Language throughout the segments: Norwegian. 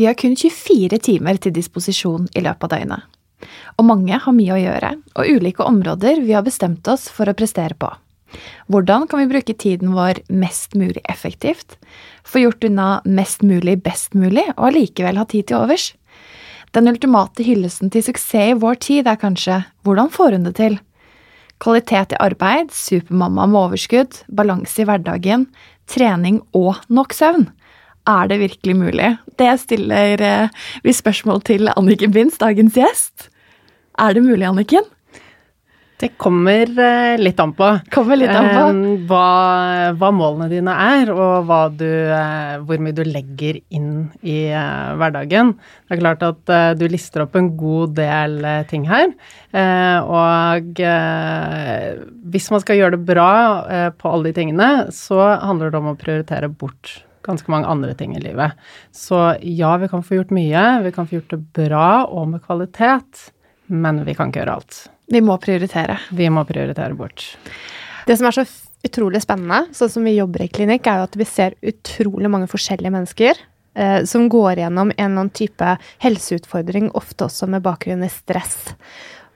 Vi har kun 24 timer til disposisjon i løpet av døgnet. Og mange har mye å gjøre, og ulike områder vi har bestemt oss for å prestere på. Hvordan kan vi bruke tiden vår mest mulig effektivt, få gjort unna mest mulig best mulig, og allikevel ha tid til overs? Den ultimate hyllesten til suksess i vår tid er kanskje hvordan får hun det til? Kvalitet i arbeid, supermamma med overskudd, balanse i hverdagen, trening og nok søvn. Er det virkelig mulig? Det stiller eh, vi spørsmål til Anniken Binds, dagens gjest. Er det mulig, Anniken? Det kommer eh, litt an på. Kommer litt an på. Eh, hva, hva, målene dine er, og du, eh, hvor mye du legger inn i eh, hverdagen. Det er klart at eh, du lister opp en god del ting her. og hvis man skal gjøre det bra på alle de tingene, så handler det om å prioritere bort ganske mange andre ting i livet. Så ja, vi kan få gjort mye, vi kan få gjort det bra og med kvalitet, men vi kan ikke gjøre alt. Vi må prioritere. Vi må prioritere bort. Det som er så utrolig spennende, sånn som vi jobber i klinikk, er jo at vi ser utrolig mange forskjellige mennesker eh, som går gjennom en eller annen type helseutfordring, ofte også med bakgrunn i stress.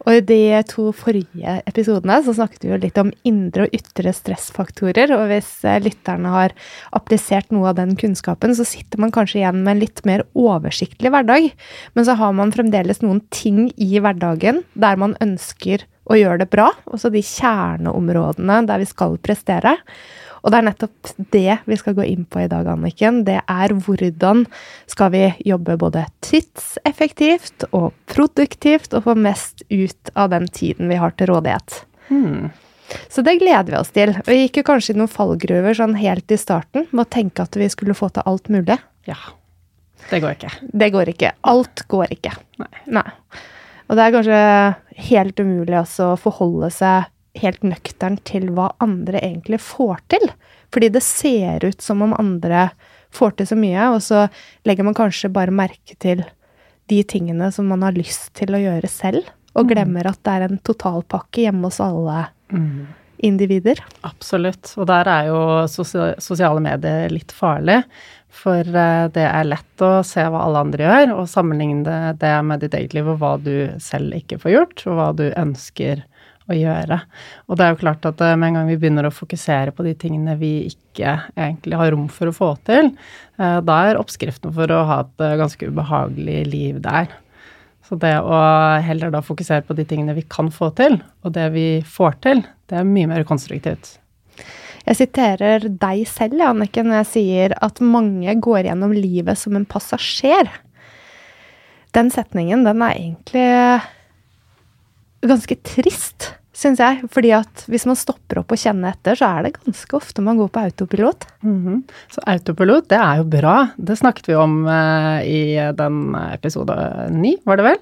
Og i de to forrige episodene så snakket vi jo litt om indre og ytre stressfaktorer. Og hvis eh, lytterne har applisert noe av den kunnskapen, så sitter man kanskje igjen med en litt mer oversiktlig hverdag. Men så har man fremdeles noen ting i hverdagen der man ønsker å gjøre det bra. Også de kjerneområdene der vi skal prestere. Og det er nettopp det vi skal gå inn på i dag, Anniken. Det er hvordan skal vi jobbe både tidseffektivt og produktivt og få mest ut av den tiden vi har til rådighet. Hmm. Så det gleder vi oss til. Vi gikk jo kanskje i noen fallgruver sånn helt i starten med å tenke at vi skulle få til alt mulig. Ja. Det går ikke. Det går ikke. Alt går ikke. Nei. Nei. Og det er kanskje helt umulig også å forholde seg helt nøktern til hva andre egentlig får til. Fordi det ser ut som om andre får til så mye, og så legger man kanskje bare merke til de tingene som man har lyst til å gjøre selv, og mm. glemmer at det er en totalpakke hjemme hos alle mm. individer. Absolutt. Og der er jo sosiale medier litt farlig. For eh, det er lett å se hva alle andre gjør, og sammenligne det med ditt eget liv og hva du selv ikke får gjort, og hva du ønsker å gjøre. Og det er jo klart at eh, med en gang vi begynner å fokusere på de tingene vi ikke egentlig har rom for å få til, eh, da er oppskriften for å ha et eh, ganske ubehagelig liv der. Så det å heller da fokusere på de tingene vi kan få til, og det vi får til, det er mye mer konstruktivt. Jeg siterer deg selv, Annike, når jeg sier at mange går gjennom livet som en passasjer. Den setningen, den er egentlig ganske trist, syns jeg. Fordi at hvis man stopper opp og kjenner etter, så er det ganske ofte man går på autopilot. Mm -hmm. Så autopilot, det er jo bra. Det snakket vi om eh, i den episode ni, var det vel.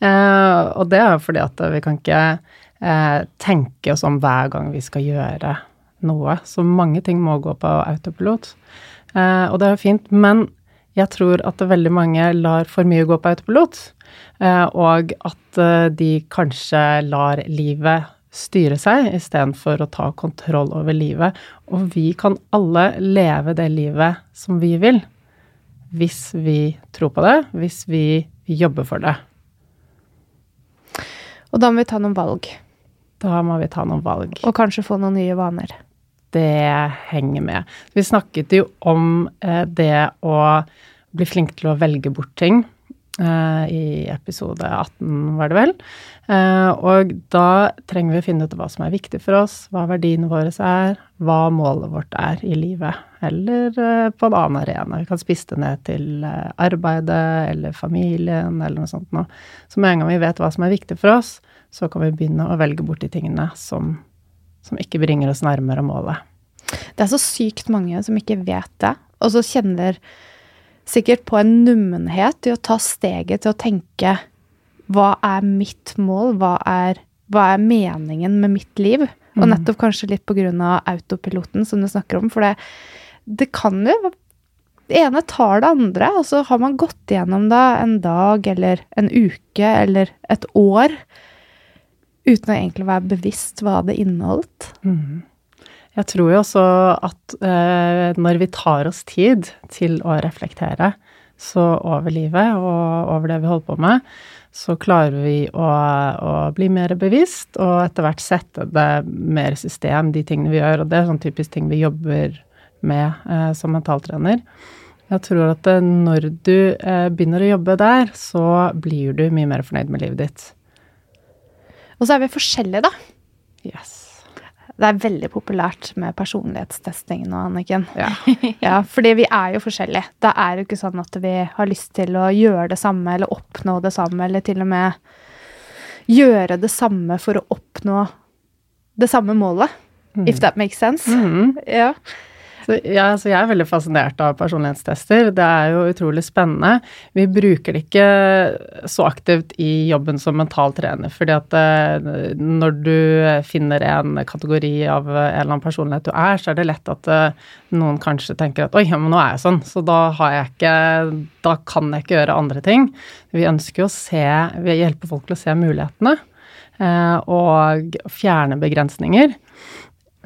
Eh, og det er jo fordi at vi kan ikke eh, tenke oss om hver gang vi skal gjøre noe. Så mange ting må gå på autopilot. og det er jo fint. Men jeg tror at veldig mange lar for mye gå på autopilot. Eh, og at eh, de kanskje lar livet styre seg istedenfor å ta kontroll over livet. Og vi kan alle leve det livet som vi vil, hvis vi tror på det, hvis vi jobber for det. Og da må vi ta noen valg. Da må vi ta noen valg. Og kanskje få noen nye vaner. Det henger med. Vi snakket jo om eh, det å bli flink til å velge bort ting. Eh, i episode 18, var det vel. Eh, og da trenger vi å finne ut hva som er viktig for oss, hva verdiene våre er, hva målet vårt er i livet, eller eh, på en annen arena. Vi kan spisse det ned til arbeidet eller familien eller noe sånt noe. Så med en gang vi vet hva som er viktig for oss, så kan vi begynne å velge bort de tingene som, som ikke bringer oss nærmere målet. Det er så sykt mange som ikke vet det, og så kjenner sikkert på en nummenhet i å ta steget til å tenke hva er mitt mål, hva er, hva er meningen med mitt liv? Og Mm. nettopp kanskje litt på grunn av autopiloten som du snakker om, for det, det kan jo Det ene tar det andre, og så har man gått gjennom det en dag eller en uke eller et år uten å egentlig være bevisst hva det inneholdt. Mhm. Jeg tror jo også at eh, når vi tar oss tid til å reflektere så over livet og over det vi holder på med, så klarer vi å, å bli mer bevisst og etter hvert sette det mer system, de tingene vi gjør. Og det er sånn typisk ting vi jobber med eh, som mentaltrener. Jeg tror at eh, når du eh, begynner å jobbe der, så blir du mye mer fornøyd med livet ditt. Og så er vi forskjellige, da. Yes. Det er veldig populært med personlighetstesting nå, Anniken. Ja. Ja, fordi vi er jo forskjellige. Det er jo ikke sånn at vi har lyst til å gjøre det samme eller oppnå det samme, eller til og med gjøre det samme for å oppnå det samme målet. If that makes sense. Mhm. Ja. Ja, så jeg er veldig fascinert av personlighetstester. Det er jo utrolig spennende. Vi bruker det ikke så aktivt i jobben som mental trener, fordi at eh, når du finner en kategori av en eller annen personlighet du er, så er det lett at eh, noen kanskje tenker at oi, ja, men nå er jeg sånn, så da har jeg ikke Da kan jeg ikke gjøre andre ting. Vi ønsker å se Vi hjelper folk til å se mulighetene eh, og fjerne begrensninger.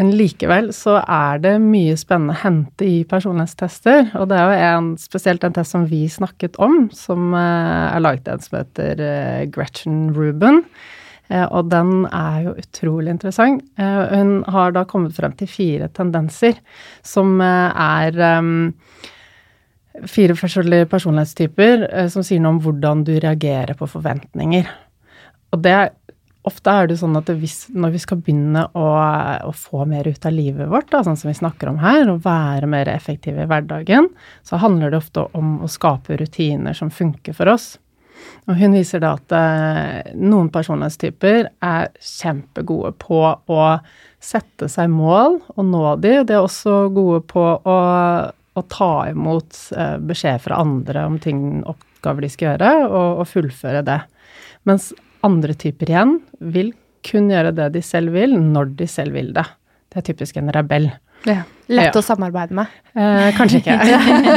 Men likevel så er det mye spennende å hente i personlighetstester. Og det er jo en, spesielt en test som vi snakket om, som eh, er laget en som heter eh, Gretchen Ruben. Eh, og den er jo utrolig interessant. Hun har da kommet frem til fire tendenser som er fire forskjellige personlighetstyper som sier noe om hvordan du reagerer på forventninger. Og det er Ofte er det sånn at hvis, når vi skal begynne å, å få mer ut av livet vårt, da, sånn som vi snakker om her, og være mer effektive i hverdagen, så handler det ofte om å skape rutiner som funker for oss. Og hun viser da at eh, noen personlighetstyper er kjempegode på å sette seg mål og nå de, de er også gode på å, å ta imot eh, beskjed fra andre om ting, oppgaver de skal gjøre, og, og fullføre det. Mens andre typer igjen vil kun gjøre det de selv vil, når de selv vil det. Det er typisk en rebell. Ja. Lett Ja. å samarbeide med. Eh, kanskje ikke.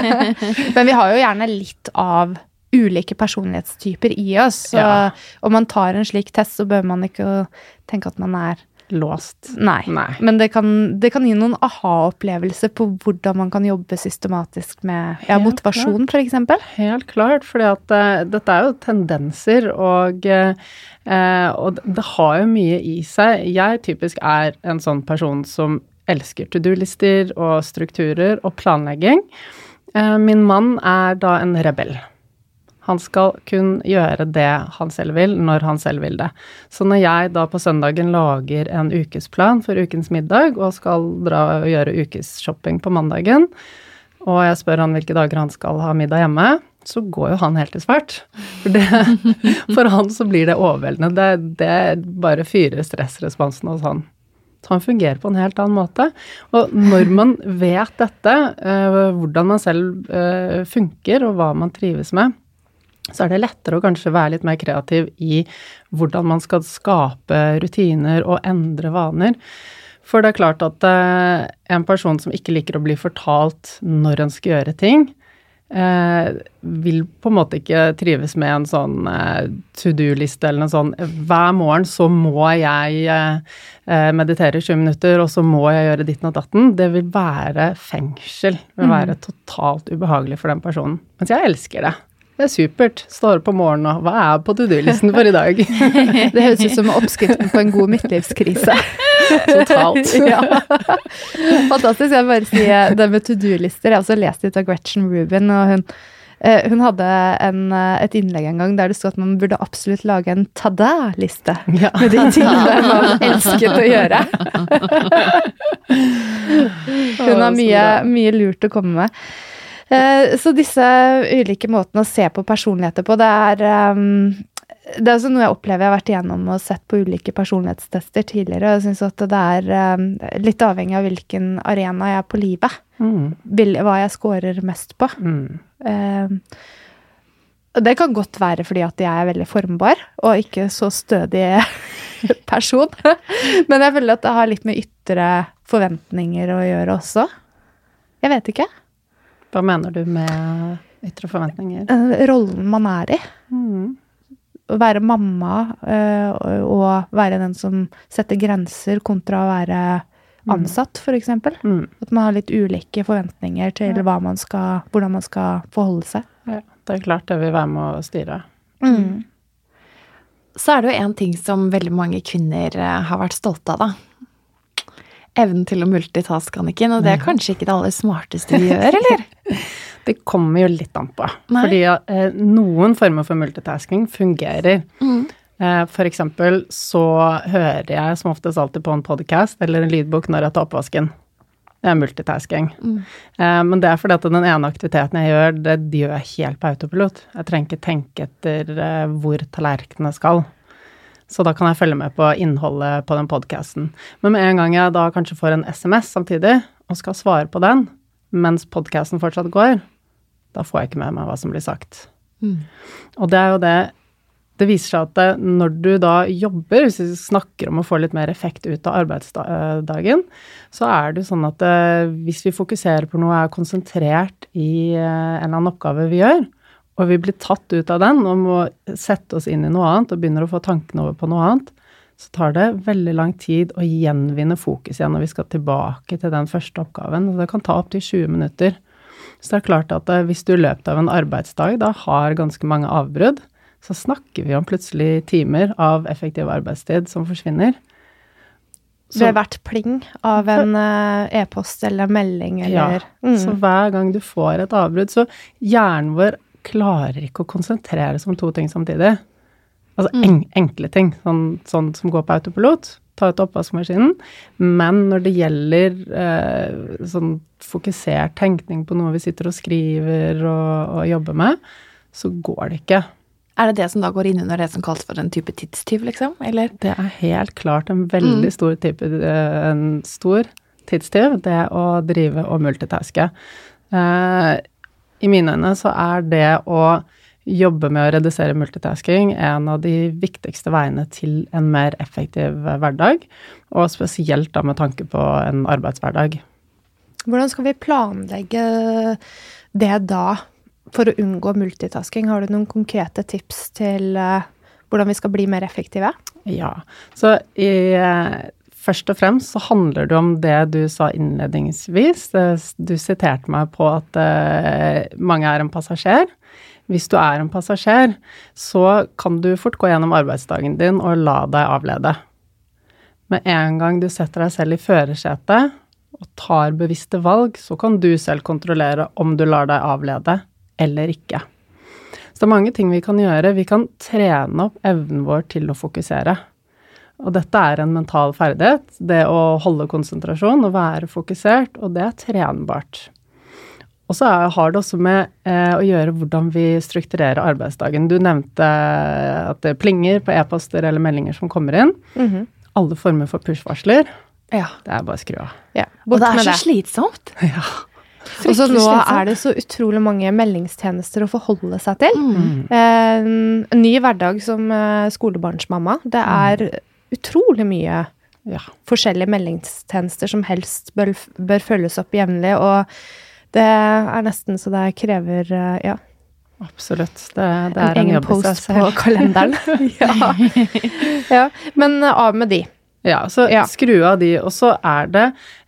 Men vi har jo gjerne litt av ulike personlighetstyper i oss. Så Ja. om man tar en slik test, så bør man ikke tenke at man er Låst. Nei. Nei. Men det kan, det kan gi noen aha-opplevelser på hvordan man kan jobbe systematisk med ja, motivasjon, f.eks. Helt klart, for at eh, dette er jo tendenser, og, uh, og det har jo mye i seg. Jeg typisk er en sånn person som elsker to do-lister og strukturer og planlegging. Uh, min mann er da en rebell. Han skal kun gjøre det han selv vil, når han selv vil det. Så når jeg da på søndagen lager en ukesplan for ukens middag, og skal dra og gjøre ukesshopping på mandagen, og jeg spør han hvilke dager han skal ha middag hjemme, så går jo han helt i svart. For, det, for han så blir det overveldende. Det, det bare fyrer stressresponsen hos han. Så han fungerer på en helt annen måte. Og når man vet dette, eh, hvordan man selv eh, funker og hva man trives med, så er det lettere å kanskje være litt mer kreativ i hvordan man skal skape rutiner og endre vaner. For det er klart at eh, en person som ikke liker å bli fortalt når en skal gjøre ting, eh, vil på en måte ikke trives med en sånn eh, to do-liste eller noe sånn Hver morgen så må jeg eh, meditere i 20 minutter, og så må jeg gjøre ditten og datten. Det vil være fengsel. Det vil være totalt ubehagelig for den personen. Mens jeg elsker det. Det er supert. Står opp om morgenen og Hva er på to do-listen for i dag? Det høres ut som oppskriften på en god midtlivskrise. Totalt. ja. Fantastisk. Jeg vil bare si eh, det med to do-lister. Jeg har også lest litt av Gretchen Rubin, og hun eh, hun hadde en, eh, et innlegg en gang der det stod at man burde absolutt lage en tada-liste Ja. med de tingene man elsket å gjøre. Hun har mye, mye lurt å komme med. Eh, Så disse ulike måtene å se på personligheter på, det er um, det er også noe jeg opplever jeg har vært igjennom og sett på ulike personlighetstester tidligere. og Jeg syns at det er um, litt avhengig av hvilken arena jeg er på livet. Mm, hva jeg scorer mest på. mm. eh, Det kan godt være fordi at jeg er veldig formbar og ikke så stødig person. Men jeg føler at det har litt med ytre forventninger å gjøre også. Jeg vet ikke. Hva mener du med ytre forventninger? Eh, Rollen man er i. Mm. Å være mamma eh, og være den som setter grenser, kontra å være ansatt, f.eks. Mm. At man har litt ulike forventninger til hva man skal, hvordan man skal forholde seg. Ja, det er klart det vil være med å styre. Så er det jo en ting som veldig mange kvinner eh, har vært stolte av, da. Evnen til å multitaske, Anniken. Og det er kanskje ikke det aller smarteste vi gjør, eller? Det kommer jo litt an på. Nei. Fordi eh, noen former for multitasking fungerer. Eh, for eksempel så hører jeg som oftest alltid på en podcast eller en lydbok når jeg tar oppvasken. Det er multitasking. Eh, men det er fordi at den ene aktiviteten jeg gjør, det gjør jeg helt på autopilot. Jeg trenger ikke tenke etter eh, hvor tallerkenene skal. Så da kan jeg følge med på innholdet på den podcasten. Men med en gang jeg da kanskje får en SMS samtidig, og skal svare på den, mens podcasten fortsatt går, da får jeg ikke med meg hva som blir sagt. Og det er jo det Det viser seg at det, når du da jobber, hvis vi snakker om å få litt mer effekt ut av arbeidsdagen, så er det jo sånn at det, hvis vi fokuserer på noe, er konsentrert i eh, en eller annen oppgave vi gjør, og vi blir tatt ut av den og må sette oss inn i noe annet og begynner å få tankene over på noe annet, så tar det veldig lang tid å gjenvinne fokus igjen når vi skal tilbake til den første oppgaven. Og det kan ta opptil 20 minutter. Så det er klart at eh, hvis du i løpet av en arbeidsdag da har ganske mange avbrudd, så snakker vi om plutselig timer av effektiv arbeidstid som forsvinner. Så- Ved hvert pling av en eh, e-post eller melding eller Ja, mm. så hver gang du får et avbrudd, så hjernen vår klarer ikke å konsentrere seg om to ting samtidig. Altså en, enkle ting, sånn, sånn som går på autopilot, ta ut oppvaskmaskinen. Men når det gjelder eh, sånn fokusert tenkning på noe vi sitter og skriver og, og jobber med, så går det ikke. Er det det som da går inn under det som kalles for en type tidstyv, liksom? Eller? Det er helt klart en veldig stor type eh, En stor tidstyv, det å drive og multitaske. Eh, I mine øyne så er det å jobbe med å redusere multitasking en av de viktigste veiene til en mer effektiv hverdag, og spesielt da med tanke på en arbeidshverdag. Hvordan skal vi planlegge det da, for å unngå multitasking? Har du noen konkrete tips til eh, hvordan vi skal bli mer effektive? Ja, så i, eh, først og fremst så handler det om det du sa innledningsvis. Du siterte meg på at eh, mange er en passasjer. Hvis du er en passasjer, så kan du fort gå gjennom arbeidsdagen din og la deg avlede. Med en gang du setter deg selv i førersetet og tar bevisste valg, så kan du selv kontrollere om du lar deg avlede eller ikke. Så det er mange ting vi kan gjøre. Vi kan trene opp evnen vår til å fokusere. Og dette er en mental ferdighet, det å holde konsentrasjon og være fokusert, og det er trenbart. Og så har det også med eh, å gjøre hvordan vi strukturerer arbeidsdagen. Du nevnte at det plinger på e-poster eller meldinger som kommer inn. Mhm. Alle former for push-varsler. Ja. Det er bare å skru av. Ja, Og det er så det. slitsomt. Ja. Og så nå er det så utrolig mange meldingstjenester å forholde seg til. Mm. Eh, En ny hverdag som eh, skolebarnsmamma. Det er utrolig mye ja. forskjellige meldingstjenester som helst bør, bør følges opp jevnlig, og det er nesten så det krever eh, ja, Absolutt. Det, det en er en egen jobb i seg post på kalenderen. ja. ja. Men av med de. Ja, så Ja. skru av de. Og så er det,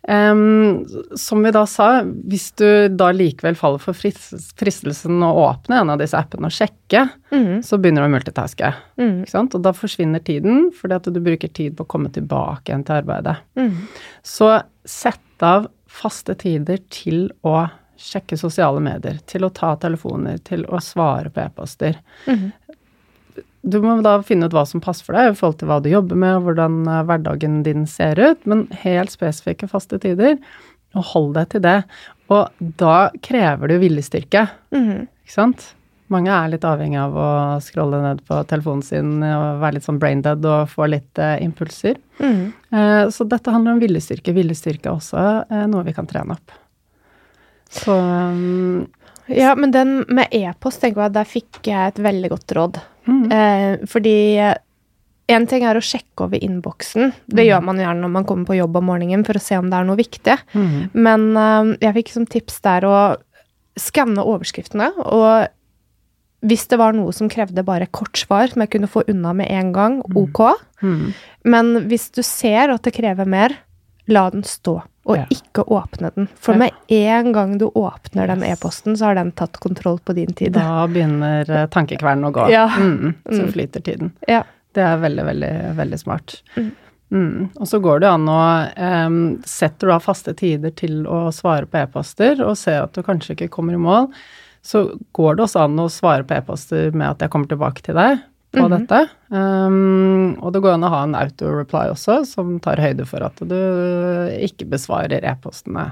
um, som vi da sa, hvis du da likevel faller for fristelsen å åpne en av disse appene og sjekke, mm. så begynner du å multitaske. Mm. Ikke sant? Og da forsvinner tiden, fordi at du bruker tid på å komme tilbake igjen til arbeidet. Mm. Så sett av faste tider til å sjekke sosiale medier, til å ta telefoner, til å svare på e-poster. Mhm. Du må da finne ut hva som passer for deg i forhold til hva du jobber med, og hvordan eh, hverdagen din ser ut, men helt spesifikke faste tider, og hold deg til det. Og da krever det jo viljestyrke, -hmm. ikke sant? Mange er litt avhengig av å scrolle ned på telefonen sin og være litt sånn braindead og få litt eh, impulser. Mm. Eh, så dette handler om viljestyrke. Viljestyrke er også eh, noe vi kan trene opp. Så um, Ja, men den med e-post, tenker jeg, der fikk jeg et veldig godt råd. Mm. Eh, fordi en ting er å sjekke over innboksen. Det gjør man gjerne når man kommer på jobb om morgenen for å se om det er noe viktig. Mm. Men eh, jeg fikk som tips der å skanne overskriftene. Og hvis det var noe som krevde bare kort svar, som jeg kunne få unna med en gang, ok. Mm. Men hvis du ser at det krever mer, la den stå. Og Ja. ikke åpne den. For med en gang du åpner den e-posten, så har den tatt kontroll på din tid. Da begynner eh, tankekvernen å gå. Ja. Mm. Så Mm. flyter tiden. Ja. Det er veldig, veldig, veldig smart. Mm. Mm. Og så går det an å um, Setter du av faste tider til å svare på e-poster, og ser at du kanskje ikke kommer i mål, så går det også an å svare på e-poster med at jeg kommer tilbake til deg på Mhm. dette. Um, og det går an å ha en auto-reply også, som tar høyde for at du ikke besvarer e-postene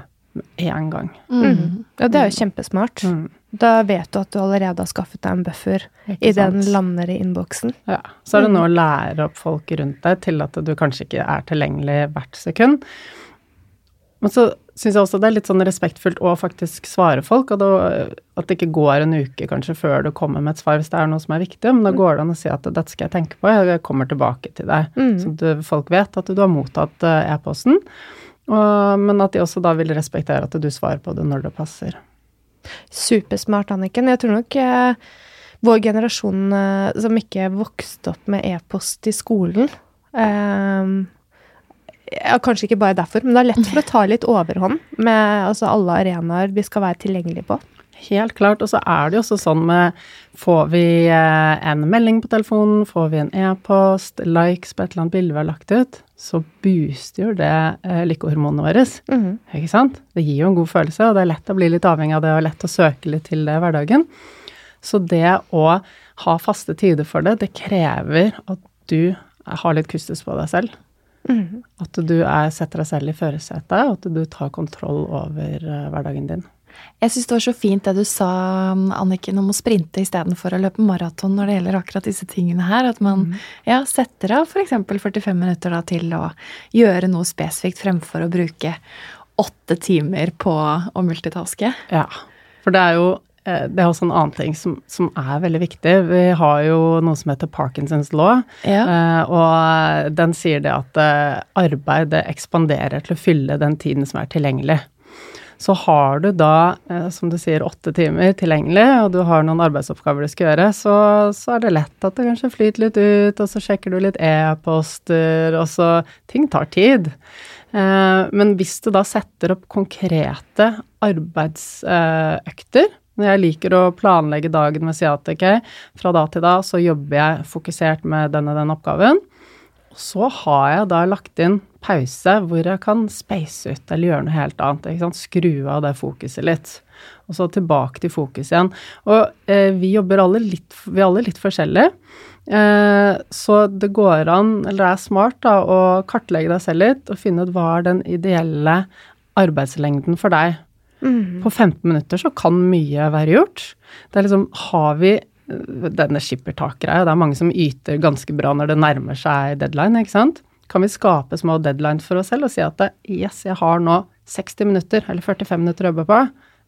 én en gang. Mm. Ja, det er jo kjempesmart. Mm. Da vet du at du allerede har skaffet deg en buffer i den lander i innboksen. Ja, så er det nå å lære opp folk rundt deg til at du kanskje ikke er tilgjengelig hvert sekund. Men så syns jeg også det er litt sånn respektfullt å faktisk svare folk, og da, at det ikke går en uke kanskje før du kommer med et svar hvis det er noe som er viktig, men da går det an å si at dette skal jeg tenke på, jeg kommer tilbake til deg. Mm. Så du, folk vet at du har mottatt eh, e-posten, men at de også da vil respektere at du svarer på det når det passer. Supersmart, Anniken. Jeg tror nok eh, vår generasjon eh, som ikke vokste opp med e-post i skolen eh, ja, Kanskje ikke bare derfor, men det er lett for å ta litt overhånd med altså, alle arenaer vi skal være tilgjengelige på. Helt klart. Og så er det jo også sånn med Får vi eh, en melding på telefonen, får vi en e-post, likes på et eller annet bilde vi har lagt ut, så booster jo det eh, lykkehormonene våre. Mhm. Ikke sant? Det gir jo en god følelse, og det er lett å bli litt avhengig av det, og lett å søke litt til det i hverdagen. Så det å ha faste tider for det, det krever at du har litt kustus på deg selv. Mhm. At du er, setter deg selv i førersetet, og at du tar kontroll over eh, hverdagen din. Jeg syns det var så fint det du sa, Anniken, om å sprinte istedenfor å løpe maraton når det gjelder akkurat disse tingene her. At man ja, setter av f.eks. 45 minutter da, til å gjøre noe spesifikt fremfor å bruke åtte timer på å multitaske. Ja, for det er jo det er også en annen ting som, som er veldig viktig. Vi har jo noe som heter Parkinsons law, Ja. eh, og den sier det at eh, arbeid ekspanderer til å fylle den tiden som er tilgjengelig. Så har du da, eh, som du sier, åtte timer tilgjengelig, og du har noen arbeidsoppgaver du skal gjøre, så, så er det lett at det kanskje flyter litt ut, og så sjekker du litt e-poster, og så Ting tar tid. Eh, men hvis du da setter opp konkrete arbeidsøkter Jeg liker å planlegge dagen med å si at fra da til da så jobber jeg fokusert med den og den oppgaven. Og så har jeg da lagt inn pause hvor jeg kan space ut eller gjøre noe helt annet. Skru av det fokuset litt. Og så tilbake til fokus igjen. Og eh, vi jobber alle litt, vi alle litt forskjellige. Eh, så det går an, eller det er smart, da, å kartlegge deg selv litt og finne ut hva er den ideelle arbeidslengden for deg. Mhm. På 15 minutter så kan mye være gjort. Det er liksom Har vi øh, denne skippertak-greia? Det er mange som yter ganske bra når det nærmer seg deadline, ikke sant? Kan vi skape små deadline for oss selv og si at yes, jeg har nå 60 minutter eller 45 minutter å jobbe på.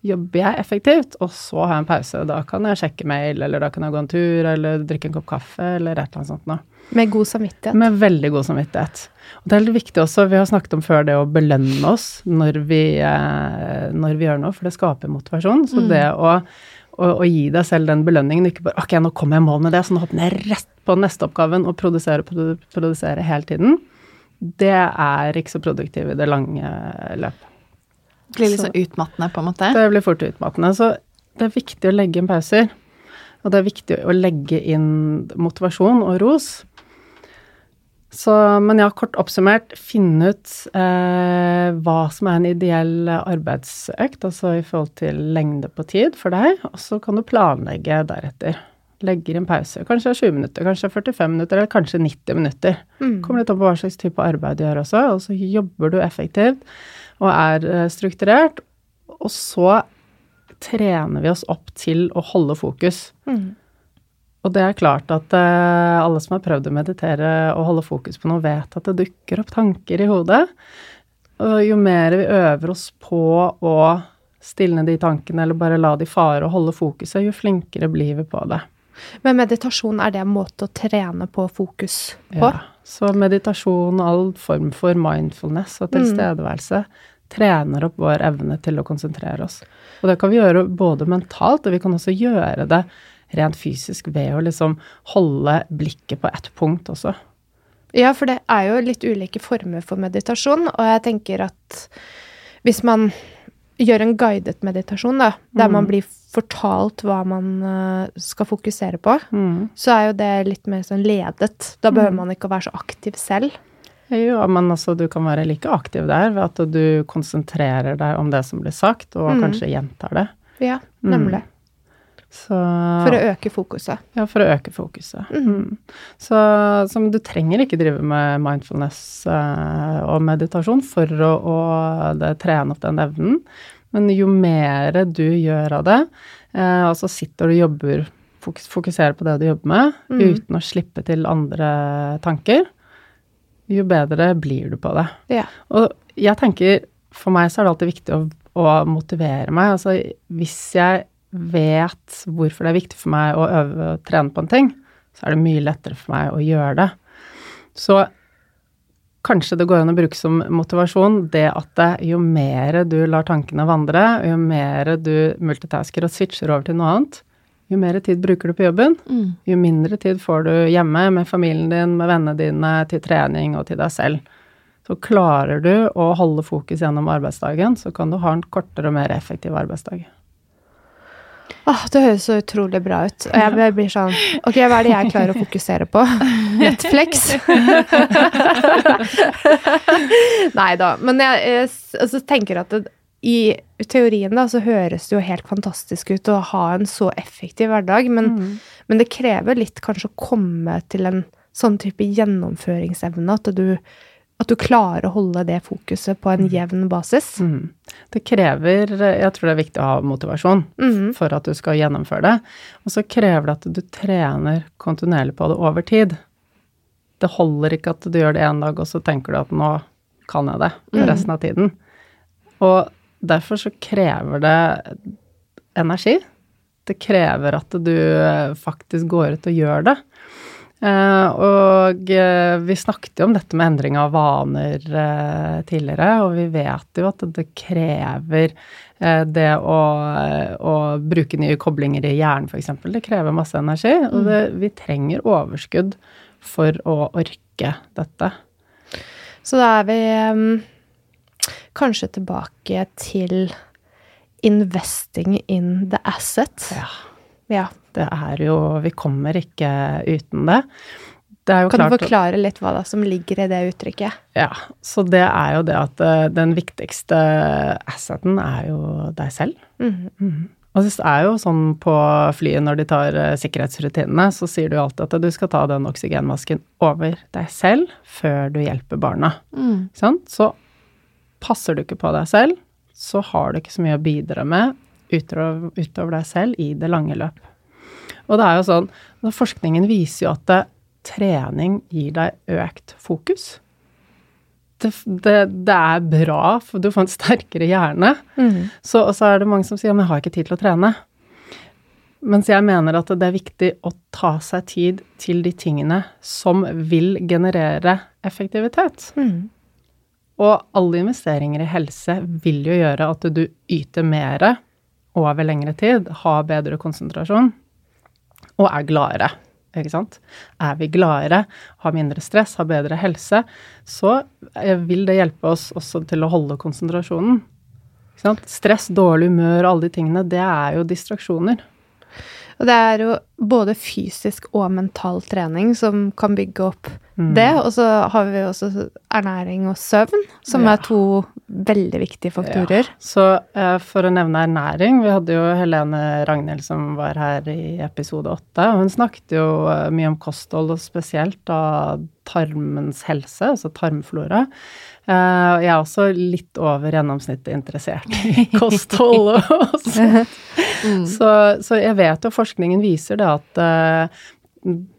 Jobber jeg effektivt, og så har jeg en pause. Da kan jeg sjekke mail, eller da kan jeg gå en tur, eller drikke en kopp kaffe, eller et eller annet sånt noe. Med god samvittighet. Med veldig god samvittighet. Og det er litt viktig også, vi har snakket om før det å belønne oss når vi, eh, når vi gjør noe, for det skaper motivasjon. Så det å, å, å gi deg selv den belønningen, ikke bare ok, nå kommer jeg i mål med det, så nå hopper jeg rett på neste oppgaven og produsere, produ, produsere hele tiden, det er ikke så produktivt i det lange løp. Blir litt så utmattende, på en måte. Det blir fort utmattende. Så det er viktig å legge inn pauser. Og det er viktig å legge inn motivasjon og ros. Så, men ja, kort oppsummert, finne ut eh, hva som er en ideell arbeidsøkt, altså i forhold til lengde på tid for deg, og så kan du planlegge deretter. Legger inn pause. Kanskje 20 minutter, kanskje 45 minutter, eller kanskje 90 minutter. Mm. Kommer litt an på hva slags type arbeid du gjør også, og så jobber du effektivt og er eh, strukturert, og så trener vi oss opp til å holde fokus. Mm. Og det er klart at uh, alle som har prøvd å meditere og holde fokus på noe, vet at det dukker opp tanker i hodet. Og jo mer vi øver oss på å stilne de tankene, eller bare la de fare og holde fokuset, jo flinkere blir vi på det. Men meditasjon, er det en måte å trene på fokus på? Ja. Så meditasjon, all form for mindfulness og tilstedeværelse trener opp vår evne til å konsentrere oss. Og det kan vi gjøre både mentalt, og vi kan også gjøre det rent fysisk ved å liksom holde blikket på ett punkt også. Ja, for det er jo litt ulike former for meditasjon, og jeg tenker at hvis man gjør en guidet meditasjon, da, der man blir fortalt hva man uh, skal fokusere på, Mm. så er jo det litt mer sånn ledet. Da behøver man ikke å være så aktiv selv. Jo, men altså du kan være like aktiv der ved at du konsentrerer deg om det som blir sagt, og Mm. kanskje gjentar det. Ja, nemlig. Så For å øke fokuset. Ja, for å øke fokuset. Mm. Så, så du trenger ikke drive med mindfulness uh, og meditasjon for å, å det, trene opp den evnen. Men jo mer du gjør av det, uh, altså sitter du og jobber, fokus, fokuserer på det du jobber med, uten å slippe til andre tanker, jo bedre blir du på det. Ja. Og jeg tenker, for meg så er det alltid viktig å, å motivere meg. Altså hvis jeg vet hvorfor det er viktig for meg å øve og trene på en ting, så er det mye lettere for meg å gjøre det. Så kanskje det går an å bruke som motivasjon det at det, jo mer du lar tankene vandre, jo mer du multitasker og switcher over til noe annet, jo mer tid bruker du på jobben, jo mindre tid får du hjemme med familien din, med vennene dine, til trening og til deg selv. Så klarer du å holde fokus gjennom arbeidsdagen, så kan du ha en kortere og mer effektiv arbeidsdag. Åh, det høres så utrolig bra ut. Og jeg blir- sånn Ok, hva er det jeg klarer å fokusere på? Netflix? Nei da. Men jeg, altså, tenker at det, i teorien da, så høres det jo helt fantastisk ut å ha en så effektiv hverdag, men, men det krever litt kanskje å komme til en sånn type gjennomføringsevne at du, at du klarer å holde det fokuset på en jevn basis. Mm. Det krever Jeg tror det er viktig å ha motivasjon Mhm. for at du skal gjennomføre det. Og så krever det at du trener kontinuerlig på det over tid. Det holder ikke at du gjør det én dag, og så tenker du at nå kan jeg det resten av tiden. Og derfor så krever det energi. Det krever at du eh, faktisk går ut og gjør det. Eh, og eh, vi snakket jo om dette med endring av vaner eh, tidligere, og vi vet jo at det krever det å, å bruke nye koblinger i hjernen, f.eks. Det krever masse energi, og det, vi trenger overskudd for å orke dette. Så da er vi kanskje tilbake til investing in the asset. Ja. Ja. Det er jo Vi kommer ikke uten det. Det Kan du forklare litt hva da som ligger i det uttrykket? Ja, så det er jo det at eh, den viktigste asseten er jo deg selv. Mhm. Mhm. Og det er jo sånn på flyet når de tar eh, sikkerhetsrutinene, så sier du alltid at du skal ta den oksygenmasken over deg selv før du hjelper barna. Mm. Så passer du ikke på deg selv, så har du ikke så mye å bidra med utover, utover deg selv i det lange løp. Og det er jo sånn, forskningen viser jo at det, trening gir deg økt fokus. Det, det, det er bra, for du får en sterkere hjerne. Så, og så er det mange som sier men jeg har ikke tid til å trene. Mens jeg mener at det er viktig å ta seg tid til de tingene som vil generere effektivitet. Mm. Og alle investeringer i helse vil jo gjøre at du yter mer over lengre tid, har bedre konsentrasjon og er gladere. Ikke sant? Er vi gladere, har mindre stress, har bedre helse, så eh, vil det hjelpe oss også til å holde konsentrasjonen. Ikke sant? Stress, dårlig humør alle de tingene, det er jo distraksjoner. Og det er jo både fysisk og mental trening som kan bygge opp Mm. det. Og så har vi også ernæring og søvn, som Ja. er to veldig viktige faktorer. Ja. Så eh, for å nevne ernæring, vi hadde jo Helene Ragnhild som var her i episode åtte, hun snakket jo eh, mye om kosthold, og spesielt da tarmens helse, altså tarmflora. Uh, jeg er også litt over gjennomsnittet interessert i kosthold og sånt. Så, så jeg vet jo forskningen viser det at eh,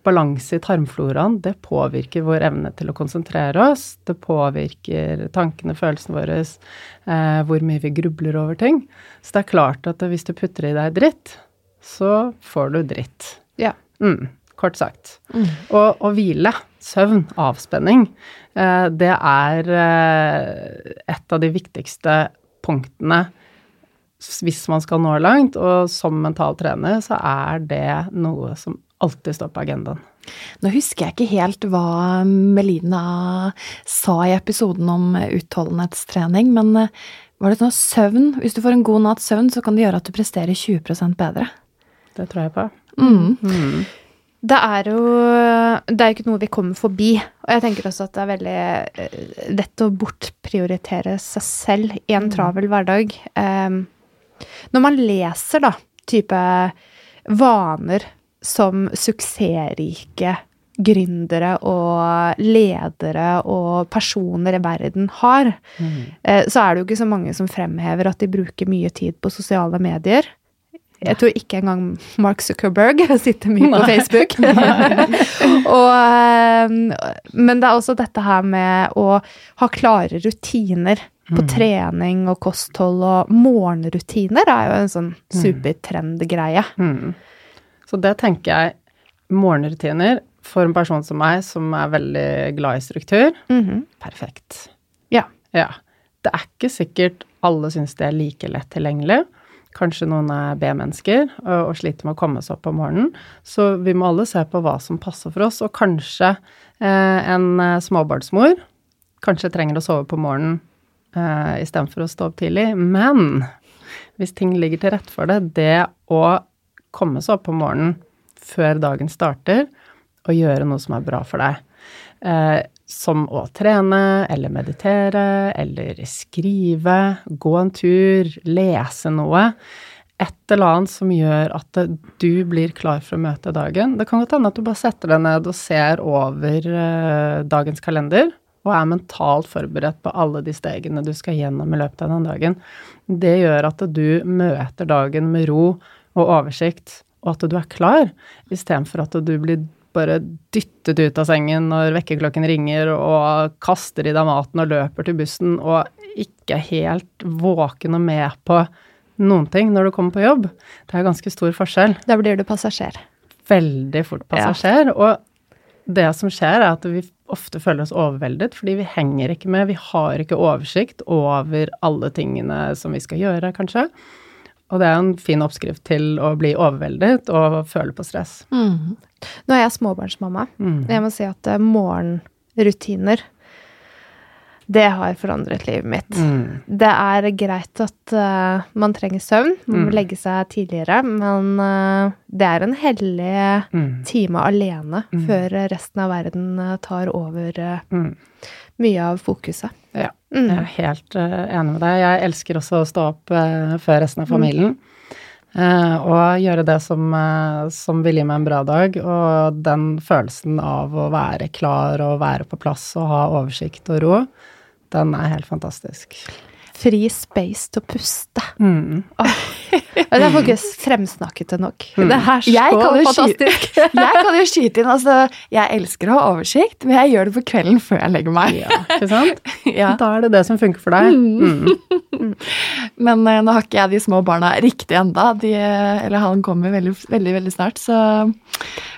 balanse i tarmfloraen, det påvirker vår evne til å konsentrere oss. Det påvirker tankene, følelsene våre, eh, hvor mye vi grubler over ting. Så det er klart at hvis du putter i deg dritt, så får du dritt. Ja. Mm, kort sagt. Mm. Og, og, hvile, søvn, avspenning, eh, det er eh, et av de viktigste punktene hvis man skal nå langt. Og som mental trener så er det noe som alltid står på agendaen. Nå husker jeg ikke helt hva Melina sa i episoden om utholdenhetstrening, men eh, var det sånn søvn Hvis du får en god natts søvn, så kan det gjøre at du presterer 20% bedre. Det tror jeg på. Mm. Mm. Det er jo Det er ikke noe vi kommer forbi. Og jeg tenker også at det er veldig eh, lett å bortprioritere seg selv i en mm. travel hverdag. Um, når man leser, da, type vaner som suksessrike gründere og ledere og personer i verden har, mm. Eh, så er det jo ikke så mange som fremhever at de bruker mye tid på sosiale medier. Jeg tror ikke engang Mark Zuckerberg sitter mye på Facebook. og, eh, men det er også dette her med å ha klare rutiner på mm. trening og kosthold, og morgenrutiner er jo en sånn mm. supertrendgreie. Mm. Så det tenker jeg Morgenrutiner for en person som meg, som er veldig glad i struktur, -hmm. perfekt. Ja. ja. Det er ikke sikkert alle syns det er like lett tilgjengelig. Kanskje noen er B-mennesker og, og, sliter med å komme seg opp om morgenen. Så vi må alle se på hva som passer for oss, og kanskje eh, en eh, småbarnsmor kanskje trenger å sove på morgenen eh, istedenfor å stå opp tidlig. Men hvis ting ligger til rette for det, det å komme seg opp om morgenen før dagen starter og gjøre noe som er bra for deg. Eh, som å trene eller meditere eller skrive, gå en tur, lese noe. Et eller annet som gjør at du blir klar for å møte dagen. Det kan godt hende at du bare setter deg ned og ser over eh, dagens kalender og er mentalt forberedt på alle de stegene du skal gjennom i løpet av den dagen. Det gjør at du møter dagen med ro og oversikt, og at du er klar, istedenfor at du blir bare dyttet ut av sengen når vekkerklokken ringer, og kaster i deg maten og løper til bussen, og ikke helt våken og med på noen ting når du kommer på jobb. Det er ganske stor forskjell. Da blir du passasjer. Veldig fort passasjer. Ja. Og det som skjer, er at vi ofte føler oss overveldet, fordi vi henger ikke med. Vi har ikke oversikt over alle tingene som vi skal gjøre, kanskje. Og det er en fin oppskrift til å bli overveldet og føle på stress. Mm. Nå er jeg småbarnsmamma. Mm. Jeg må si at uh, morgenrutiner det har forandret livet mitt. Mm. Det er greit at uh, man trenger søvn, man må mm. legge seg tidligere, men uh, det er en hellig mm. time alene mm. før resten av verden uh, tar over mye av fokuset. Ja, jeg er helt enig med deg. Jeg elsker også å stå opp før resten av familien. Og gjøre det som, som vil gi meg en bra dag. Og den følelsen av å være klar og være på plass og ha oversikt og ro, den er helt fantastisk. Fri space til å puste. Mm. Oh. Det er faktisk fremsnakket det nok. Mm. Det er så fantastisk. jeg kan jo skyte inn altså, Jeg elsker å ha oversikt, men jeg gjør det på kvelden før jeg legger meg. Ja, ikke sant? ja. Da er det det som funker for deg. Mm. mm. men uh, nå har ikke jeg de små barna riktig enda. De, eller han kommer veldig, veldig, veldig snart, så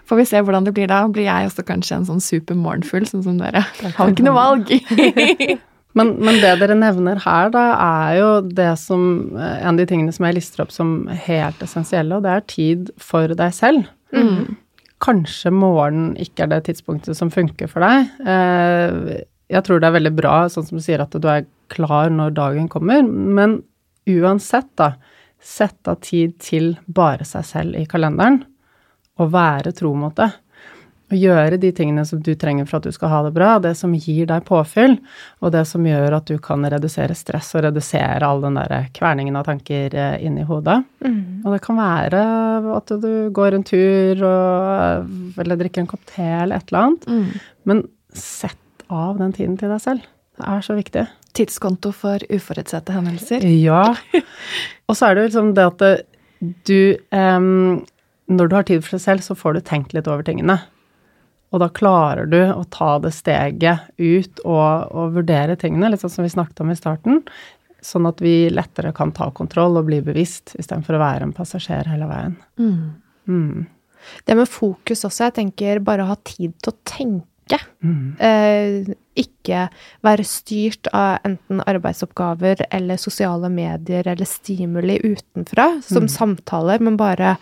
får vi se hvordan det blir da. Blir jeg også kanskje en sånn super morgenfugl, sånn som dere. Har ikke noe valg. Men, men, det dere nevner her, da, er jo det som En av de tingene som jeg lister opp som helt essensielle, og det er tid for deg selv. Mm. Kanskje morgenen ikke er det tidspunktet som funker for deg. Eh, jeg tror det er veldig bra, sånn som du sier, at du er klar når dagen kommer, men uansett, da, sette av tid til bare seg selv i kalenderen, og være tro mot det. Å gjøre de tingene som du trenger for at du skal ha det bra, det som gir deg påfyll, og det som gjør at du kan redusere stress og redusere all den der kverningen av tanker eh, inni hodet. Mm. Og det kan være at du går en tur og, eller drikker en kopp te eller et eller annet, mm. men sett av den tiden til deg selv. Det er så viktig. Tidskonto for uforutsette hendelser. Ja. Og så er det jo liksom det at du um, når du har tid for deg selv, så får du tenkt litt over tingene. Og da klarer du å ta det steget ut og, og vurdere tingene, litt sånn som vi snakket om i starten. Sånn at vi lettere kan ta kontroll og bli bevisst, istedenfor å være en passasjer hele veien. Mm. Det med fokus også, jeg tenker bare å ha tid til å tenke. Mm. Eh, ikke være styrt av enten arbeidsoppgaver eller sosiale medier eller stimuli utenfra, som samtaler, men bare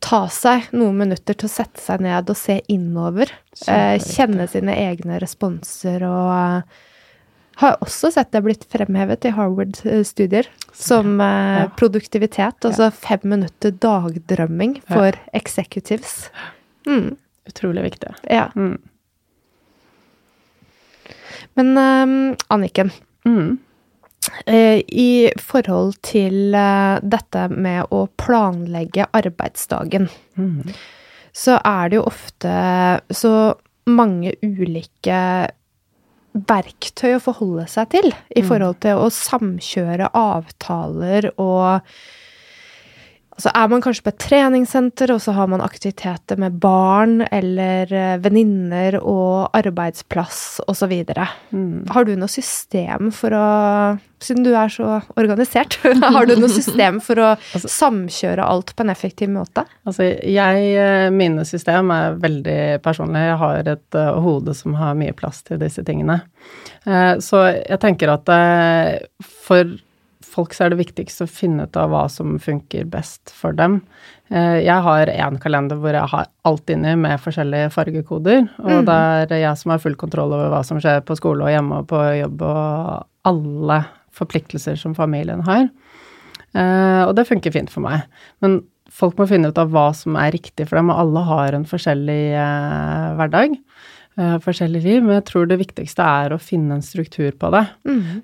ta seg noen minutter til å sette seg ned og se innover. Eh, kjenne sine egne responser og eh, har også sett det blitt fremhevet i Harvard-studier som eh, Ja. produktivitet. Altså fem minutter dagdrømming for executives. Mm, Utrolig viktig. ja. Mm. Men eh, Anniken, Mm. Eh, i forhold til eh, dette med å planlegge arbeidsdagen, Mm. så er det jo ofte så mange ulike verktøy å forholde seg til i forhold til å samkjøre avtaler og Altså er man kanskje på et treningssenter, og så har man aktiviteter med barn eller eh, venninner og arbeidsplass osv. Mm. Har du noe system for å Siden du er så organisert, har du noe system for å samkjøre alt på en effektiv måte? Altså, jeg, eh, mine system er veldig personlige. Jeg har et uh, hode som har mye plass til disse tingene. Uh, så jeg tenker at uh, for folk så er det viktigst å finne ut av hva som funker best for dem. Eh, jeg har én kalender hvor jeg har alt inni med forskjellige fargekoder, og det er jeg som har full kontroll over hva som skjer på skole og hjemme og på jobb og alle forpliktelser som familien har. Eh, og det funker fint for meg. Men folk må finne ut av hva som er riktig for dem, og alle har en forskjellig eh, hverdag. Eh, forskjellig liv, men jeg tror det viktigste er å finne en struktur på det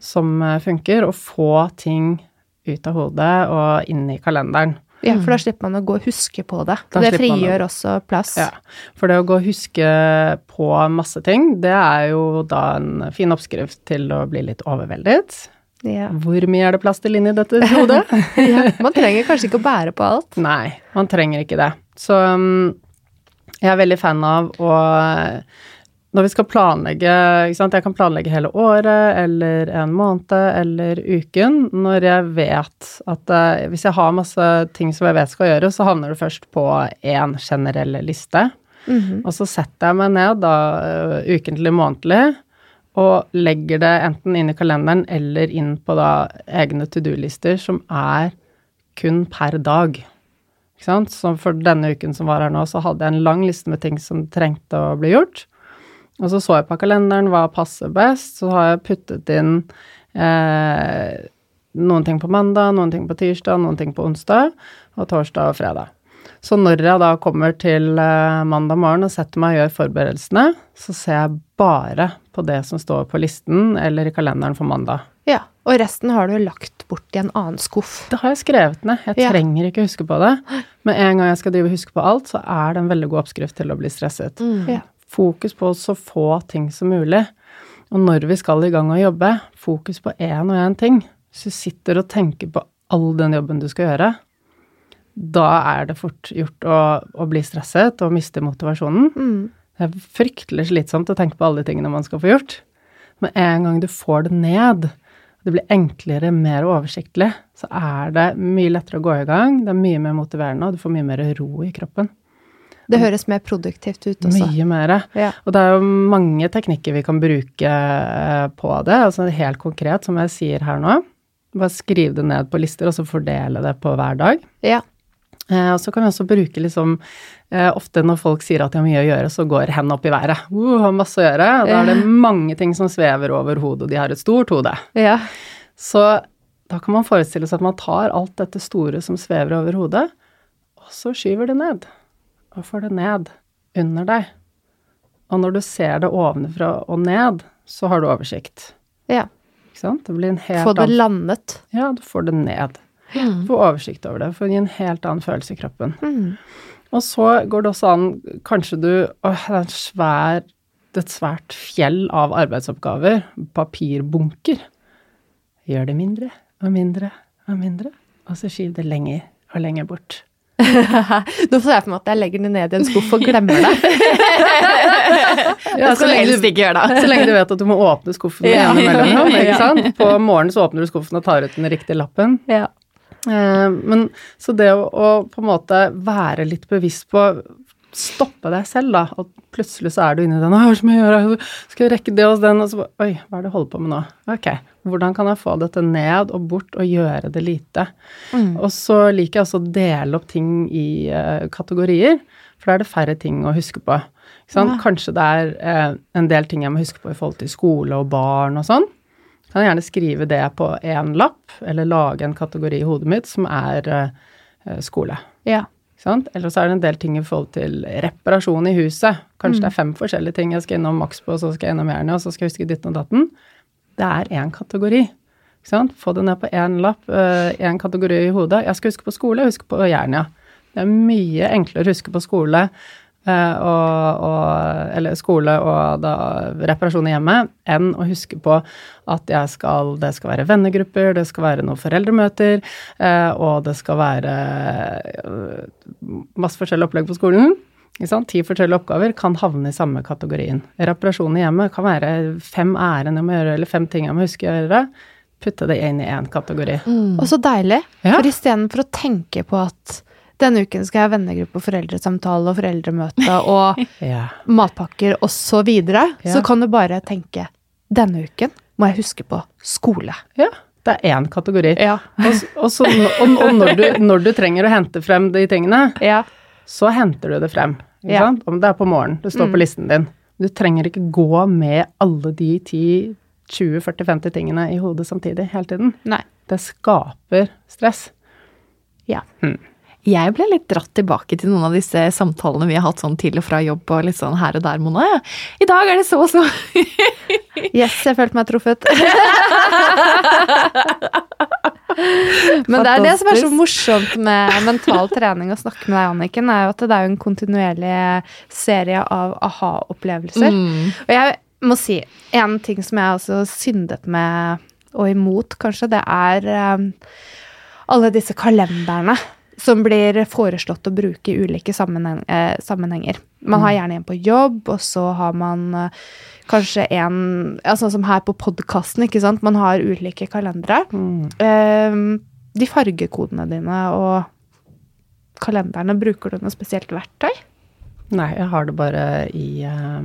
som eh, funker, og få ting ut av hodet og inn i kalenderen. Ja, for da slipper man å gå og huske på det. Da det frigjør også plass. Ja, for det å gå og huske på masse ting, det er jo da en fin oppskrift til å bli litt overveldet. Ja. Hvor mye er det plass til inni dette hodet? Ja, Man trenger kanskje ikke å bære på alt. Nei, man trenger ikke det. Så um, jeg er veldig fan av å Når vi skal planlegge ikke sant? Jeg kan planlegge hele året eller en måned eller uken. Når jeg vet at uh, Hvis jeg har masse ting som jeg vet skal gjøre, så havner det først på én generell liste. Og så setter jeg meg ned da uh, ukentlig, månedlig, og legger det enten inn i kalenderen eller inn på da egne to do-lister som er kun per dag. Ikke sant? Så for denne uken som var her nå, så hadde jeg en lang liste med ting som trengte å bli gjort. Og så så jeg på kalenderen hva passer best. Så har jeg puttet inn eh, noen ting på mandag, noen ting på tirsdag, noen ting på onsdag, og torsdag og fredag. Så når jeg da kommer til eh, mandag morgen og setter meg og gjør forberedelsene, så ser jeg bare på det som står på listen eller i kalenderen for mandag. Ja, Og resten har du lagt bort i en annen skuff. Det har jeg skrevet ned. Jeg Ja. trenger ikke huske på det. Men en gang jeg skal drive og huske på alt, så er det en veldig god oppskrift til å bli stresset. Ja. Fokus på så få ting som mulig. Og når vi skal i gang og jobbe, fokus på én og én ting. Hvis du sitter og tenker på all den jobben du skal gjøre, da er det fort gjort å, å bli stresset og miste motivasjonen. Mm. Det er fryktelig slitsomt å tenke på alle de tingene man skal få gjort. Men en gang du får det ned, det blir enklere, mer oversiktlig, så er det mye lettere å gå i gang. Det er mye mer motiverende, og du får mye mer ro i kroppen. Det høres mer produktivt ut også. Mye mer. Ja. Og det er jo mange teknikker vi kan bruke eh, på det. Altså helt konkret, som jeg sier her nå. Bare skriv det ned på lister, og så fordele det på hver dag. Ja. Eh, og så kan vi også bruke liksom eh, Ofte når folk sier at de har mye å gjøre, så går hendene opp i været. Uh, har masse å gjøre. Da er det mange ting som svever over hodet, og de har et stort hode. ja. Så da kan man forestille seg at man tar alt dette store som svever over hodet, og så skyver det ned. Og får det ned under deg. Og når du ser det ovenfra og ned, så har du oversikt. ja. Ikke sant? Det blir en helt Få det annen landet. Ja, du får det ned. Du får oversikt over det. Får en helt annen følelse i kroppen. Og så går det også an Kanskje du Åh, det er svær et svært fjell av arbeidsoppgaver. Papirbunker. Gjør det mindre og mindre og mindre, og så skyv det lenger og lenger bort. Nå får jeg for meg at jeg legger det ned i en skuff og glemmer det. Ja, så, lenge du. Så lenge du vet at du må åpne skuffen Ja. mellom. Ja. På morgenen så åpner du skuffen og tar ut den riktige lappen. Ja. Eh, men så det å, å på en måte være litt bevisst på Stoppe deg selv, da. Og plutselig så er du inni den 'Å, jeg har så mye å gjøre. Skal jeg rekke det hos den?' Og så bare Oi, hva er det du holder på med nå? Ok, hvordan kan jeg få dette ned og bort og gjøre det lite? Og så liker jeg også å dele opp ting i uh, kategorier, for da er det færre ting å huske på. Sant? Kanskje det er uh, en del ting jeg må huske på i forhold til skole og barn og sånn. Kan jeg gjerne skrive det på én lapp, eller lage en kategori i hodet mitt som er uh, skole. ja. Sant? Eller så er det en del ting i forhold til reparasjon i huset. Kanskje det er fem forskjellige ting jeg skal innom maks på, og så skal jeg innom Jernia, og så skal jeg huske ditten og datten. Det er én kategori. Ikke sant? Få det ned på én lapp, én kategori i hodet. Jeg skal huske på skole, huske på Jernia. Det er mye enklere å huske på skole eh, og, og, eller skole og da reparasjon i hjemmet, enn å huske på at jeg skal, det skal være vennegrupper, det skal være noen foreldremøter, eh, og det skal være eh, masse forskjellige opplegg på skolen. Ti forskjellige oppgaver kan havne i samme kategorien. Reparasjon i hjemmet kan være fem ærend jeg må gjøre, eller fem ting jeg må huske å gjøre. Putte det inn i én kategori. Og så deilig. Ja. For istedenfor å tenke på at denne uken skal jeg ha vennegruppe, foreldresamtale og foreldremøte og Ja. matpakker osv., så, videre, Ja. så kan du bare tenke denne uken må jeg huske på skole. ja. Det er én kategori. Ja. Og, og, så, og, og når, du, når du trenger å hente frem de tingene, Ja. så henter du det frem. Ikke Ja. sant? Om det er på morgenen, det står på listen din. Du trenger ikke gå med alle de 10, 20, 40, 50 tingene i hodet samtidig hele tiden. Nei. Det skaper stress. Ja. Jeg ble litt dratt tilbake til noen av disse samtalene vi har hatt sånn til og fra jobb og litt sånn her og der, Mona. I dag er det så og så. Yes, jeg følte meg truffet. Men det er det som er så morsomt med mental trening å snakke med deg, Anniken, er jo at det er en kontinuerlig serie av aha-opplevelser. Mm. Og jeg må si, en ting som jeg også syndet med, og imot kanskje, det er um, alle disse kalenderne som blir foreslått å bruke i ulike eh, sammenhenger. Man har gjerne en på jobb, og så har man eh, kanskje en Sånn som her på podkasten, ikke sant. Man har ulike kalendere. Eh, de fargekodene dine og kalenderne, bruker du noe spesielt verktøy? Nei, jeg har det bare i, eh,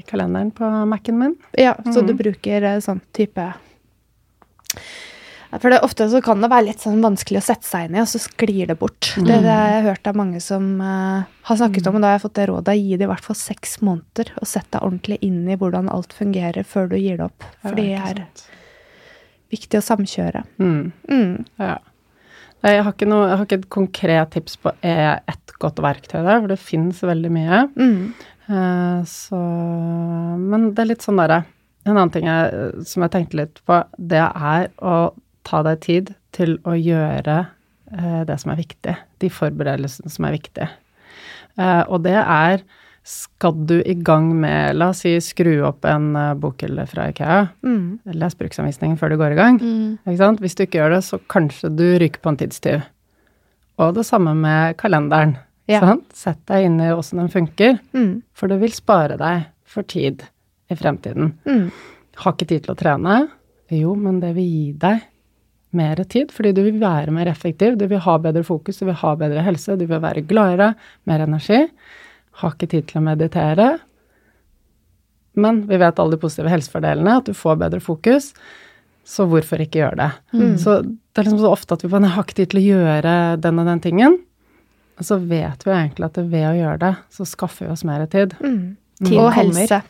i kalenderen på Mac-en min. Ja, så du bruker sånn type For det, ofte så kan det være litt sånn vanskelig å sette seg inn i, og så sklir det bort. Det, det har jeg hørt av mange som uh, har snakket om, og da har jeg fått det rådet gi det i hvert fall seks måneder, og sett deg ordentlig inn i hvordan alt fungerer før du gir det opp. For det er viktig å samkjøre. Mm. Mm. Ja. Jeg har ikke, noe, jeg har ikke et konkret tips på eh, ett godt verktøy der, for det fins veldig mye. Mm. Eh, så Men det er litt sånn derre En annen ting jeg, som jeg tenkte litt på, det er å ta deg tid til å gjøre eh, det som er viktig. De forberedelsene som er viktige. Eh, og det er skal du i gang med, la oss si, skru opp en uh, bokhylle fra Ikea, Mm. les bruksanvisningen før du går i gang. Ikke sant? Hvis du ikke gjør det, så kanskje du ryker på en tidstyv. Og det samme med kalenderen. Ja. Sant? Sett deg inn i åssen den funker, Mm. for det vil spare deg for tid i fremtiden. Mm. Har ikke tid til å trene? Jo, men det vil gi deg mer tid, fordi du vil være mer effektiv, du vil ha bedre fokus, du vil ha bedre helse, du vil være gladere, mer energi. Har ikke tid til å meditere. Men vi vet alle de positive helsefordelene, at du får bedre fokus. Så hvorfor ikke gjøre det? Så det er liksom så ofte at vi bare har ikke tid til å gjøre den og den tingen. Og så vet vi egentlig at ved å gjøre det, så skaffer vi oss mer tid. Mm. Tiden Og helse.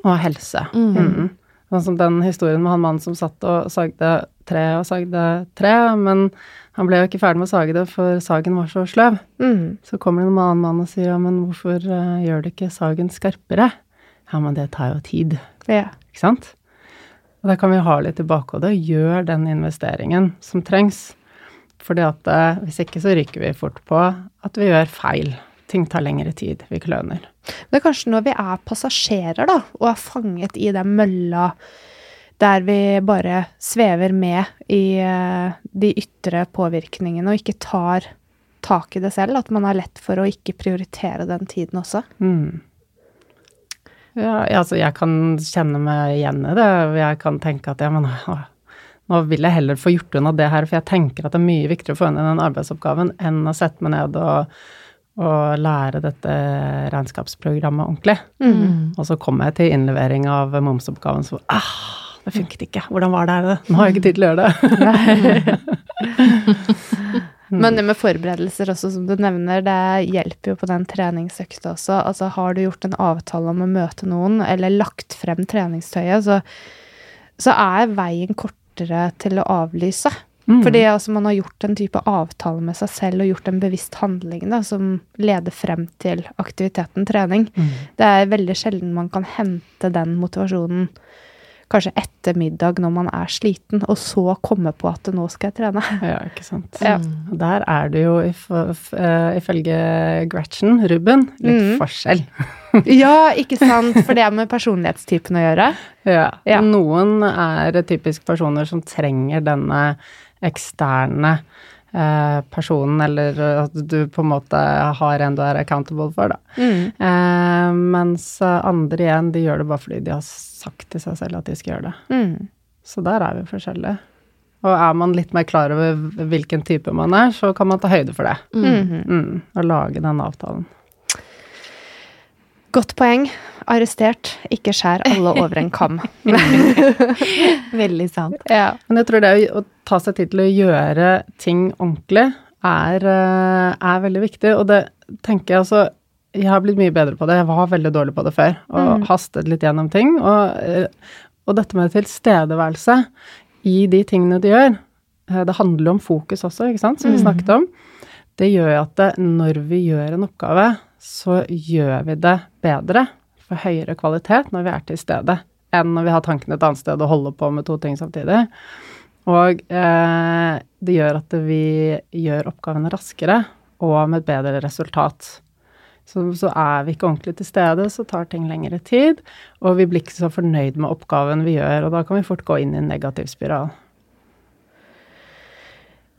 Og helse. Mm. Sånn som den historien med han mannen som satt og sagde tre og sagde tre, men han ble jo ikke ferdig med å sage det, for sagen var så sløv. Mm. Så kommer det en annen mann og sier ja, men hvorfor uh, gjør du ikke sagen skarpere? Ja, men det tar jo tid, Ja. ikke sant? Og da kan vi ha litt i bakhodet. Gjør den investeringen som trengs. Fordi at eh, hvis ikke så ryker vi fort på at vi gjør feil. Ting tar lengre tid. Vi kløner. Det er kanskje når vi er passasjerer, da, og er fanget i den mølla der vi bare svever med i eh, de ytre påvirkningene og ikke tar tak i det selv, at man har lett for å ikke prioritere den tiden også. Mm. Ja, altså jeg kan kjenne meg igjen i det. Jeg kan tenke at ja, men nå vil jeg heller få gjort unna det her, for jeg tenker at det er mye viktigere å få unna den arbeidsoppgaven enn å sette meg ned og, og lære dette regnskapsprogrammet ordentlig. Mm. Og så kommer jeg til innlevering av momsoppgaven, så ah, det funket ikke. Hvordan var det? Nå har jeg ikke tid til å gjøre det. Men det med forberedelser også, som du nevner, det hjelper jo på den treningsøkta også. Altså har du gjort en avtale om å møte noen, eller lagt frem treningstøyet, så, så er veien kortere til å avlyse. Mm. Fordi altså, man har gjort en type avtale med seg selv og gjort en bevisst handling da, som leder frem til aktiviteten trening. Mm. Det er veldig sjelden man kan hente den motivasjonen kanskje etter middag når man er sliten, og så komme på at nå skal jeg trene. Ja, ikke sant. Ja. Der er det jo eh, ifølge Gretchen, Ruben, litt Mm. forskjell. ja, ikke sant? For det er med personlighetstypen å gjøre. Ja. Ja. Noen er typisk personer som trenger denne eksterne personen, eller at du på en måte har en du er accountable for, da. Mm. Eh, mens andre igjen, de gjør det bare fordi de har sagt til seg selv at de skal gjøre det. Mm. Så der er vi forskjellige. Og er man litt mer klar over hvilken type man er, så kan man ta høyde for det. Mhm. Mm, og lage den avtalen. Godt poeng. Arrestert. Ikke skjær alle over en kam. Veldig sant. ja. Men jeg tror det å ta seg tid til å gjøre ting ordentlig er, eh, er veldig viktig. Og det tenker jeg altså Jeg har blitt mye bedre på det. Jeg var veldig dårlig på det før. Og Mm. hastet litt gjennom ting. Og, eh, og dette med tilstedeværelse i de tingene du gjør eh, Det handler om fokus også, ikke sant, som vi Mm. snakket om. Det gjør at det, når vi gjør en oppgave, så gjør vi det bedre for høyere kvalitet når vi er til stede, enn når vi har tankene et annet sted og holder på med to ting samtidig. Og eh, det gjør at vi gjør oppgavene raskere og med et bedre resultat. Så, så er vi ikke ordentlig til stede, så tar ting lengre tid, og vi blir ikke så fornøyd med oppgaven vi gjør, og da kan vi fort gå inn i en negativ spiral.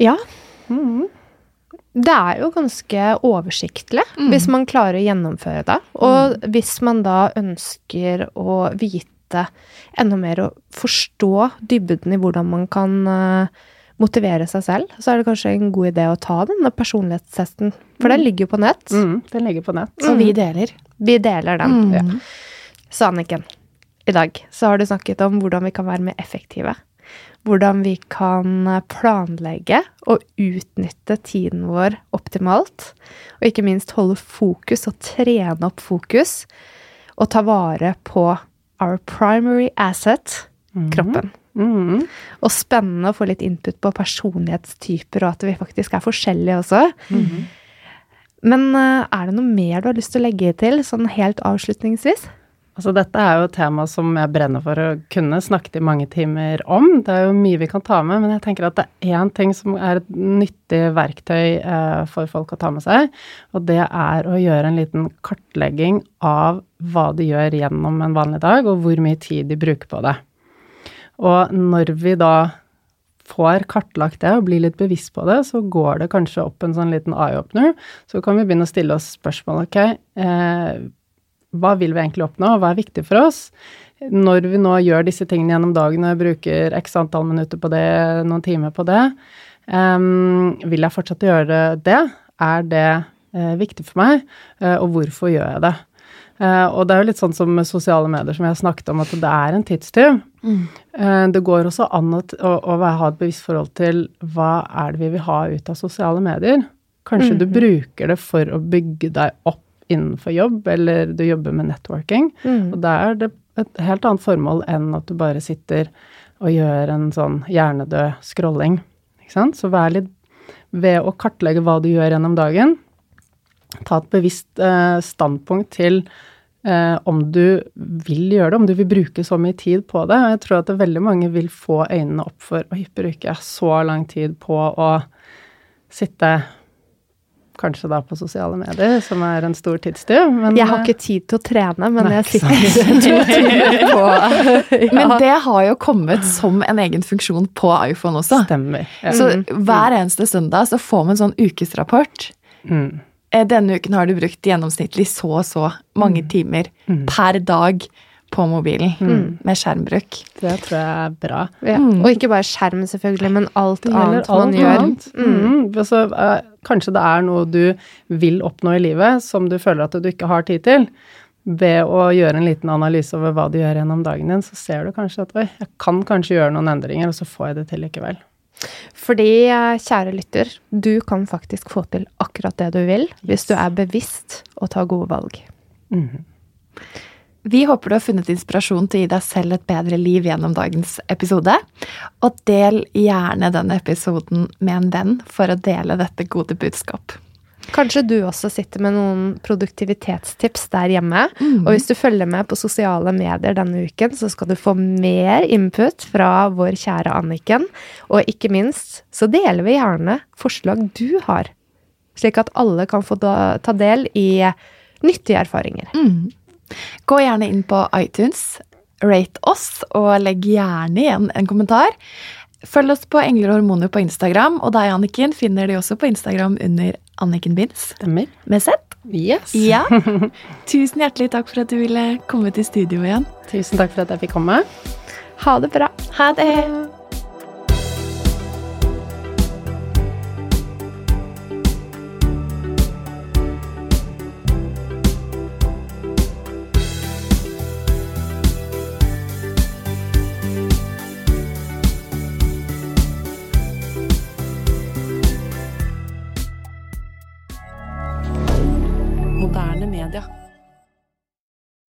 ja. Mhm. Det er jo ganske oversiktlig Mm. hvis man klarer å gjennomføre det. Og hvis man da ønsker å vite enda mer og forstå dybden i hvordan man kan eh, motivere seg selv, så er det kanskje en god idé å ta denne personlighetstesten. For den ligger jo på nett. Mm, den ligger på nett. Og vi deler. Vi deler den. Mm. Så Anniken, i dag så har du snakket om hvordan vi kan være mer effektive. Hvordan vi kan planlegge og utnytte tiden vår optimalt. Og ikke minst holde fokus og trene opp fokus. Og ta vare på our primary asset, kroppen. Mhm. Og spennende å få litt input på personlighetstyper, og at vi faktisk er forskjellige også. Men eh, er det noe mer du har lyst til å legge til, sånn helt avslutningsvis? Altså, dette er jo et tema som jeg brenner for å kunne snakke i mange timer om. Det er jo mye vi kan ta med, men jeg tenker at det er én ting som er et nyttig verktøy eh, for folk å ta med seg, og det er å gjøre en liten kartlegging av hva de gjør gjennom en vanlig dag, og hvor mye tid de bruker på det. Og når vi da får kartlagt det og blir litt bevisst på det, så går det kanskje opp en sånn liten eye-opener. Så kan vi begynne å stille oss spørsmål, ok, eh, hva vil vi egentlig oppnå, hva er viktig for oss? Når vi nå gjør disse tingene gjennom dagen og bruker x antall minutter på det, noen timer på det, um, vil jeg fortsatt gjøre det? Er det uh, viktig for meg, uh, og hvorfor gjør jeg det? Uh, og det er jo litt sånn som med sosiale medier, som jeg har snakket om, at det er en tidstyv. Eh, Det går også an å, å, ha et bevisst forhold til hva er det vi vil ha ut av sosiale medier. Kanskje du bruker det for å bygge deg opp innenfor jobb, eller du jobber med networking. Og da er det et helt annet formål enn at du bare sitter og gjør en sånn hjernedød scrolling. Ikke sant? Så vær litt ved å kartlegge hva du gjør gjennom dagen. Ta et bevisst eh, standpunkt til eh, om du vil gjøre det, om du vil bruke så mye tid på det. Og jeg tror at det veldig mange vil få øynene opp for Oi, bruker jeg så lang tid på å sitte kanskje da på sosiale medier, som er en stor tidstyv. Men Jeg har ikke tid til å trene, men Nei, jeg sitter to timer på ja. Men det har jo kommet som en egen funksjon på iPhone også. stemmer. Ja. Så hver eneste søndag så får man en sånn ukesrapport. Mm. Eh, Denne uken har du brukt gjennomsnittlig så og så mange timer per dag på mobilen med skjermbruk. Det tror jeg er bra. Ja. Og ikke bare skjerm, selvfølgelig, men alt annet alt man alt gjør. annet. Mm. Så, uh, kanskje det er noe du vil oppnå i livet som du føler at du ikke har tid til. Ved å gjøre en liten analyse over hva du gjør gjennom dagen din, så ser du kanskje at oi, jeg kan kanskje gjøre noen endringer, og så får jeg det til likevel. Fordi, eh, kjære lytter, du kan faktisk få til akkurat det du vil, hvis du er bevisst og tar gode valg. Vi håper du har funnet inspirasjon til å gi deg selv et bedre liv gjennom dagens episode. Og del gjerne denne episoden med en venn for å dele dette gode budskap. Kanskje du også sitter med noen produktivitetstips der hjemme. Og hvis du følger med på sosiale medier denne uken, så skal du få mer input fra vår kjære Anniken. Og ikke minst så deler vi gjerne forslag du har, slik at alle kan få ta del i nyttige erfaringer. Gå gjerne inn på iTunes, rate oss, og legg gjerne igjen en kommentar. Følg oss på Engler og hormoner på Instagram, og deg, Anniken, finner de også på Instagram under Anniken Binds Stemmer. med Z. Yes. Ja. Tusen hjertelig takk for at du ville komme til studio igjen. Tusen takk for at jeg fikk komme. Ha det bra! Ha det!